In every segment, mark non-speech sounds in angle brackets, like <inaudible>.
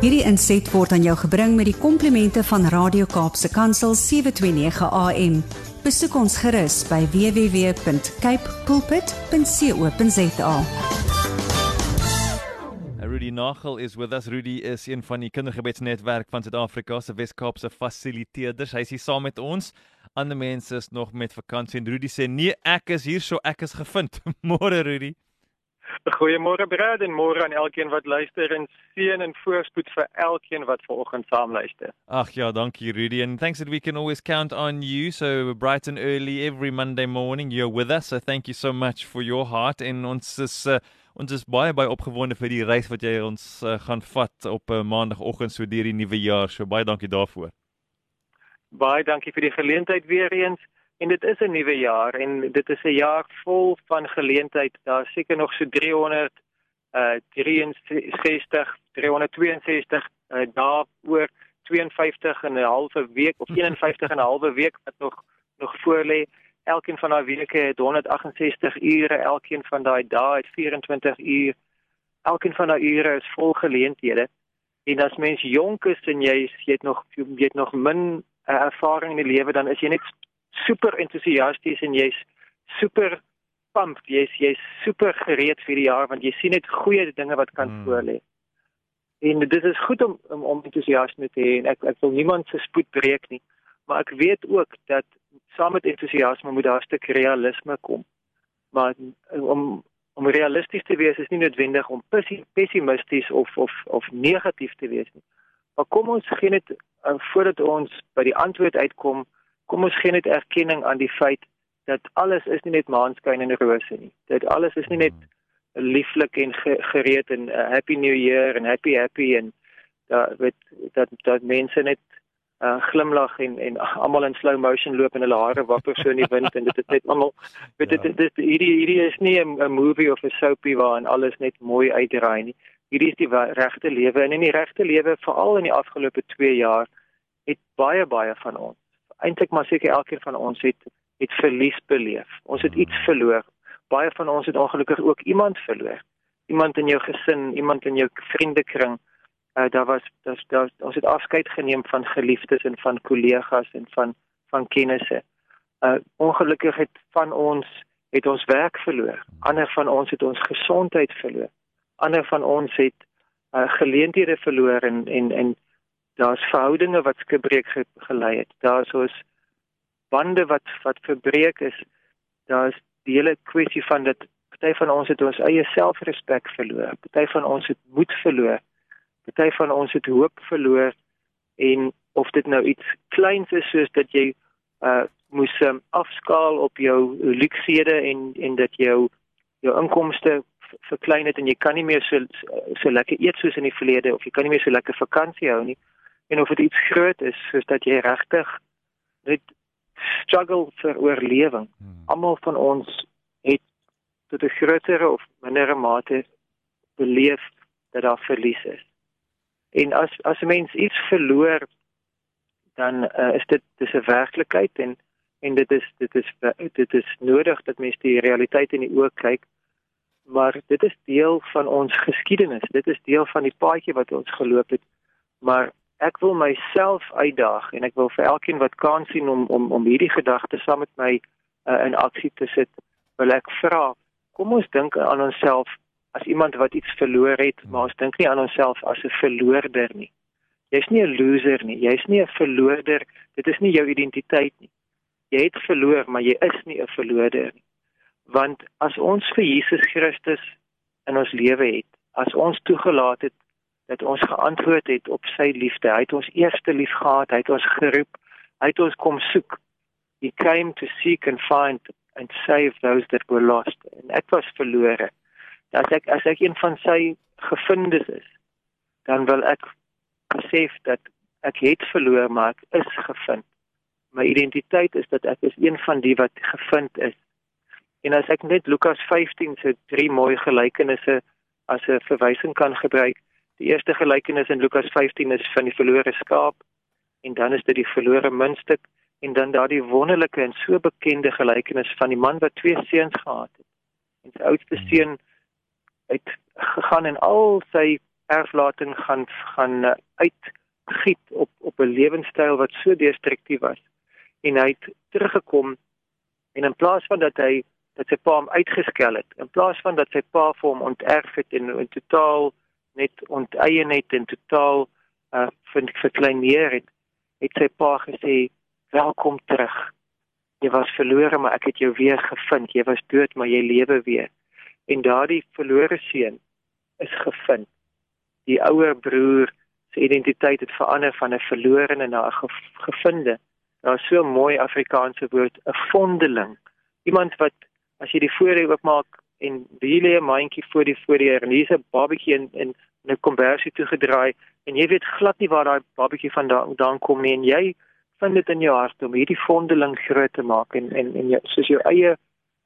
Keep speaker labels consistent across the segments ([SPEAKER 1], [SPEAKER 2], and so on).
[SPEAKER 1] Hierdie inset word aan jou gebring met die komplimente van Radio Kaapse Kansel 729 AM. Besoek ons gerus by www.cape pulpit.co.za.
[SPEAKER 2] Rudy Nagel is with us. Rudy is een van die kindergebedsnetwerk van Suid-Afrika se Wes-Kaapse fasiliteerders. Hy is hier saam met ons. Ander mense is nog met vakansie en Rudy sê nee, ek is hier, so ek is gevind. <laughs> Môre Rudy.
[SPEAKER 3] Goeiemôre Brad en môre aan elkeen wat luister en seën en voorspoed vir elkeen wat vanoggend saam luister.
[SPEAKER 2] Ag ja, dankie Rudy and thanks that we can always count on you so bright and early every Monday morning you're with us. So thank you so much for your heart en ons is uh, ons is baie baie opgewonde vir die reis wat jy ons uh, gaan vat op 'n uh, maandagooggend so deur die nuwe jaar. So baie dankie daarvoor.
[SPEAKER 3] Baie dankie vir die geleentheid weer eens. En dit is 'n nuwe jaar en dit is 'n jaar vol van geleentheid. Daar seker nog so 300 uh 63 362 uh daar oor 52 en 'n halwe week of <laughs> 51 en 'n halwe week wat nog nog voor lê. Elkeen van daai weke het 168 ure, elkeen van daai dae het 24 uur. Elkeen van daai ure is vol geleenthede. En as mens jonk is en jy jy het nog jy het nog min uh, ervaring in die lewe, dan is jy net super entoesiasties en jy's super pumped, jy's jy's super gereed vir die jaar want jy sien net goeie dinge wat kan mm. voorlê. En dit is goed om om, om entoesiasme te hê en ek ek wil niemand se spoed breek nie, maar ek weet ook dat saam met entoesiasme moet daar 'n stuk realisme kom. Maar om om realisties te wees is nie noodwendig om pessimisties of of of negatief te wees nie. Maar kom ons gee net uh, voordat ons by die antwoord uitkom, kom ons gee net erkenning aan die feit dat alles is nie net maanskyn en rose nie. Dit alles is nie net lieflik en ge, gereed en uh, happy new year en happy happy en dat weet dat dat mense net uh, glimlag en en almal in slow motion loop en hulle hare wapper so in die wind en dit is net almal weet dit ja. dit hierdie hierdie is nie 'n movie of 'n soapie waarin alles net mooi uitdraai nie. Hierdie is die regte lewe en in die regte lewe veral in die afgelope 2 jaar het baie baie van ons eintlik maar seker elkeen van ons het het verlies beleef. Ons het iets verloor. Baie van ons het ongelukkig ook iemand verloor. Iemand in jou gesin, iemand in jou vriendekring. Uh, daar was daar, daar ons het afskeid geneem van geliefdes en van kollegas en van van kennisse. Uh ongelukkig het van ons het ons werk verloor. Ander van ons het ons gesondheid verloor. Ander van ons het uh geleenthede verloor en en en daar's verhoudinge wat skebreek ge gelei het. Daar's ons bande wat wat verbreek is. Daar's die hele kwessie van dat party van ons het ons eie selfrespek verloor. Party van ons het moed verloor. Party van ons het hoop verloor en of dit nou iets kleins is soos dat jy uh moes um, afskaal op jou luksede en en dat jou jou inkomste verklein het en jy kan nie meer so so lekker eet soos in die verlede of jy kan nie meer so lekker vakansie hou nie en of dit iets groot is soos dat jy regtig net struggle vir oorlewing. Hmm. Almal van ons het tot 'n groter of mindere mate beleef dat daar verlies is. En as as 'n mens iets verloor dan uh, is dit dis 'n werklikheid en en dit is dit is dit is nodig dat mens die realiteit in die oë kyk maar dit is deel van ons geskiedenis dit is deel van die paadjie wat ons geloop het maar ek wil myself uitdaag en ek wil vir elkeen wat kan sien om om om hierdie gedagte saam met my uh, in aksie te sit wil ek vra kom ons dink aan onsself as iemand wat iets verloor het maar ons dink nie aan onsself as 'n verloorder nie. Jy's nie 'n loser nie jy's nie 'n verloorder dit is nie jou identiteit nie. Jy het verloor maar jy is nie 'n verloorder nie. Want as ons vir Jesus Christus in ons lewe het as ons toegelaat het dat ons geantwoord het op sy liefde. Hy het ons eerste lief gehad, hy het ons geroep, hy het ons kom soek. He came to seek and find and save those that were lost. En ek was verlore. As ek as ek een van sy gevindes is, dan wil ek besef dat ek het verloor, maar ek is gevind. My identiteit is dat ek is een van die wat gevind is. En as ek net Lukas 15 se drie mooi gelykenisse as 'n verwysing kan gebruik, Die eerste gelykenis in Lukas 15 is van die verlore skaap en dan is dit die verlore muntstuk en dan daardie wonderlike en so bekende gelykenis van die man wat twee seuns gehad het. En sy oudste hmm. seun het gegaan en al sy erflating gaan gaan uh, uitgiet op op 'n lewenstyl wat so destruktief was en hy het teruggekom en in plaas van dat hy dat sy pa hom uitgeskel het in plaas van dat sy pa vir hom onterf het en in totaal net onteien het en totaal uh vind verkleineer het het sy pa gesê welkom terug jy was verlore maar ek het jou weer gevind jy was dood maar jy lewe weer en daardie verlore seun is gevind. Die ouer broer se identiteit het verander van 'n verlore na 'n gevinde. Daar's so 'n mooi Afrikaanse woord, 'n vondeling. Iemand wat as jy die voordeur oopmaak en hier lê 'n mandjie voor die voordeur en hier's 'n babatjie in in 'n kombersie toe gedraai en jy weet glad nie waar daai babatjie vandaan kom nie. En jy vind dit in jou hart om hierdie vondeling groot te maak en en en jy, soos jou eie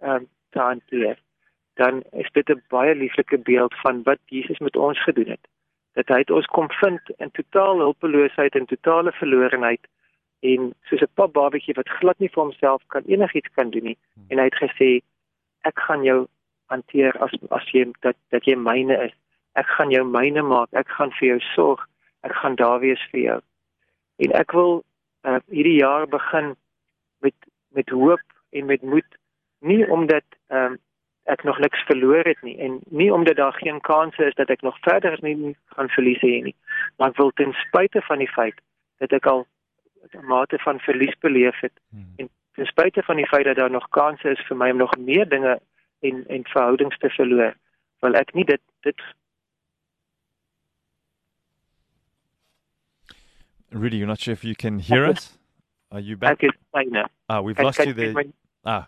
[SPEAKER 3] ehm um, te hanteer dan is dit 'n baie lieflike beeld van wat Jesus met ons gedoen het. Dat hy het ons kom vind in totale hulpeloosheid en totale verlorenheid en soos 'n pap babatjie wat glad nie vir homself kan enigiets kan doen nie. En hy het gesê ek gaan jou hanteer as as jy dat dat jy myne is. Ek gaan jou myne maak. Ek gaan vir jou sorg. Ek gaan daar wees vir jou. En ek wil uh, hierdie jaar begin met met hoop en met moed nie omdat ehm um, ek nog niks verloor het nie en nie omdat daar geen kanse is dat ek nog verder nie gaan verlies hê nie maar ek wil ten spyte van die feit dat ek al 'n mate van verlies beleef het hmm. en ten spyte van die feit dat daar nog kanse is vir my om nog meer dinge en en verhoudings te verloor wil ek nie dit dit
[SPEAKER 2] Rudy you're not sure if you can hear us are you back
[SPEAKER 3] Ek
[SPEAKER 2] Ah we've lost you there Ah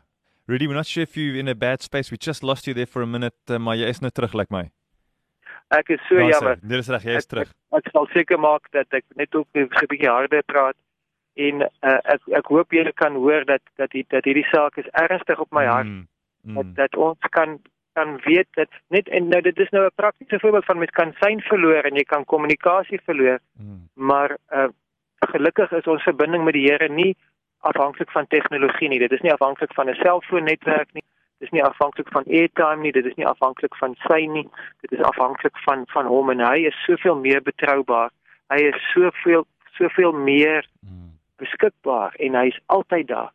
[SPEAKER 2] Rudy, we're not sure if you're in a bad space. We just lost you there for a minute, uh, maar jy is nou terug, like my.
[SPEAKER 3] Ek is so jammer.
[SPEAKER 2] Dit is reg, jy is terug.
[SPEAKER 3] Ek, ek sal seker maak dat ek net ook 'n bietjie harder praat en uh, ek ek hoop julle kan hoor dat dat die, dat hierdie saak is ernstig op my hart. Mm, mm. Dat dat ons kan kan weet dat net en nou dit is nou 'n praktiese voorbeeld van mens kan sein verloor en jy kan kommunikasie verloor. Mm. Maar uh, gelukkig is ons verbinding met die Here nie afhanklik van tegnologie nie. Dit is nie afhanklik van 'n selfoonnetwerk nie. Dit is nie afhanklik van airtime nie. Dit is nie afhanklik van sy nie. Dit is afhanklik van van hom en hy is soveel meer betroubaar. Hy is soveel soveel meer beskikbaar en hy is altyd daar.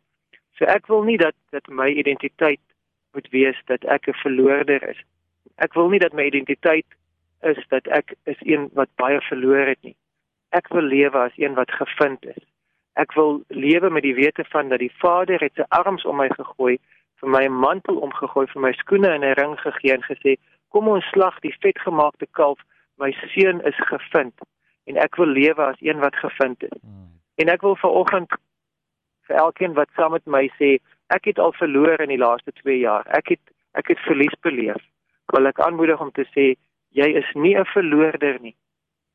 [SPEAKER 3] So ek wil nie dat dat my identiteit moet wees dat ek 'n verloorder is. Ek wil nie dat my identiteit is dat ek is een wat baie verloor het nie. Ek wil lewe as een wat gevind is. Ek wil lewe met die wete van dat die Vader het sy arms om my gegooi, vir my 'n mantel omgegooi, vir my skoene en 'n ring gegee en gesê: "Kom ons slag die vetgemaakte kalf, my seun is gevind." En ek wil lewe as een wat gevind is. Hmm. En ek wil vanoggend vir elkeen wat saam met my sê, ek het al verloor in die laaste 2 jaar. Ek het ek het verlies beleef. Wil ek aanmoedig om te sê, jy is nie 'n verloorder nie.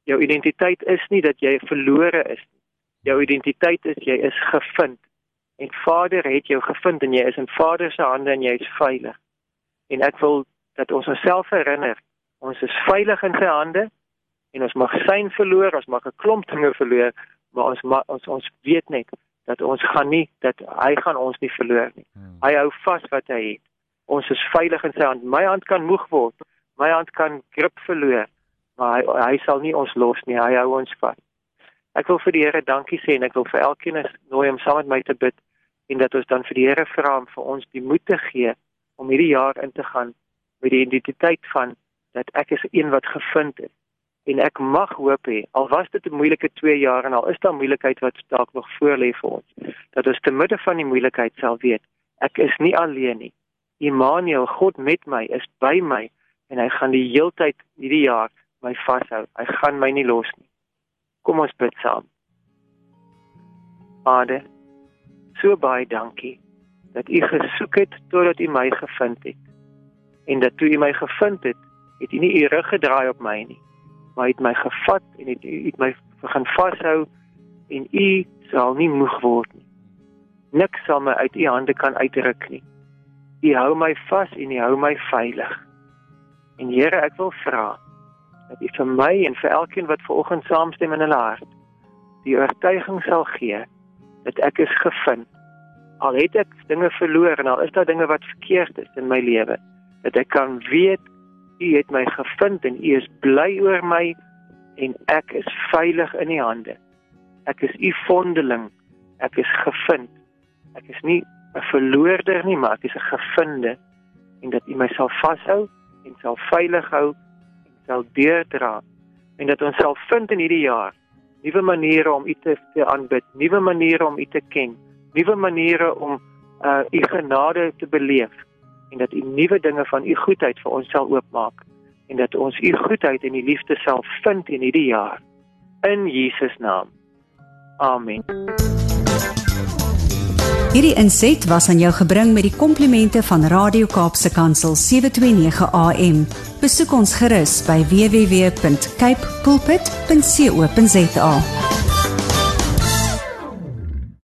[SPEAKER 3] Jou identiteit is nie dat jy verlore is nie jou identiteit is jy is gevind en Vader het jou gevind en jy is in Vader se hande en jy is veilig. En ek wil dat ons onsself herinner, ons is veilig in sy hande en ons mag sein verloor, ons mag 'n klomp dinge verloor, maar ons mag, ons ons weet net dat ons gaan nie dat hy gaan ons nie verloor nie. Hmm. Hy hou vas wat hy het. Ons is veilig in sy hand. My hand kan moeg word. My hand kan grip verloor, maar hy hy sal nie ons los nie. Hy hou ons vas. Ek wil vir die Here dankie sê en ek wil vir elkeen nooi om saam met my te bid en dat ons dan vir die Here vra om vir ons die moed te gee om hierdie jaar in te gaan met die identiteit van dat ek is een wat gevind is en ek mag hoop hê al was dit 'n moeilike 2 jaar en al is daar moeilikheid wat dalk nog voor lê vir ons dat ons te midde van die moeilikheid sal weet ek is nie alleen nie Immanuel God met my is by my en hy gaan die heeltyd hierdie jaar my vashou hy gaan my nie los nie Kom ons bid saam. Vader, so baie dankie dat U gesoek het totdat U my gevind het. En dat toe U my gevind het, het U nie U rug gedraai op my nie, maar het my gevat en het het my begin vashou en U sal nie moeg word nie. Niks sal my uit U hande kan uitruk nie. U hou my vas en U hou my veilig. En Here, ek wil vra dat U vir my en vir elkeen wat ver oggend saamstem in hulle hart die oortuiging sal gee dat ek is gevind. Al het ek dinge verloor en al is daar dinge wat verkeerd is in my lewe, dat ek kan weet U het my gevind en U is bly oor my en ek is veilig in U hande. Ek is U vondeling. Ek is gevind. Ek is nie 'n verloorder nie, maar ek is 'n gevinde en dat U my sal vashou en sal veilig hou en sal deurdra en dat ons sal vind in hierdie jaar nuwe maniere om U te, te aanbid, nuwe maniere om U te ken, nuwe maniere om uh U genade te beleef en dat U nuwe dinge van U goedheid vir ons sal oopmaak en dat ons U goedheid en U liefde sal vind in hierdie jaar in Jesus naam. Amen.
[SPEAKER 1] Hierdie inset was aan jou gebring met die komplimente van Radio Kaapse Kansel 729 AM. Besoek ons gerus by www.cape pulpit.co.za.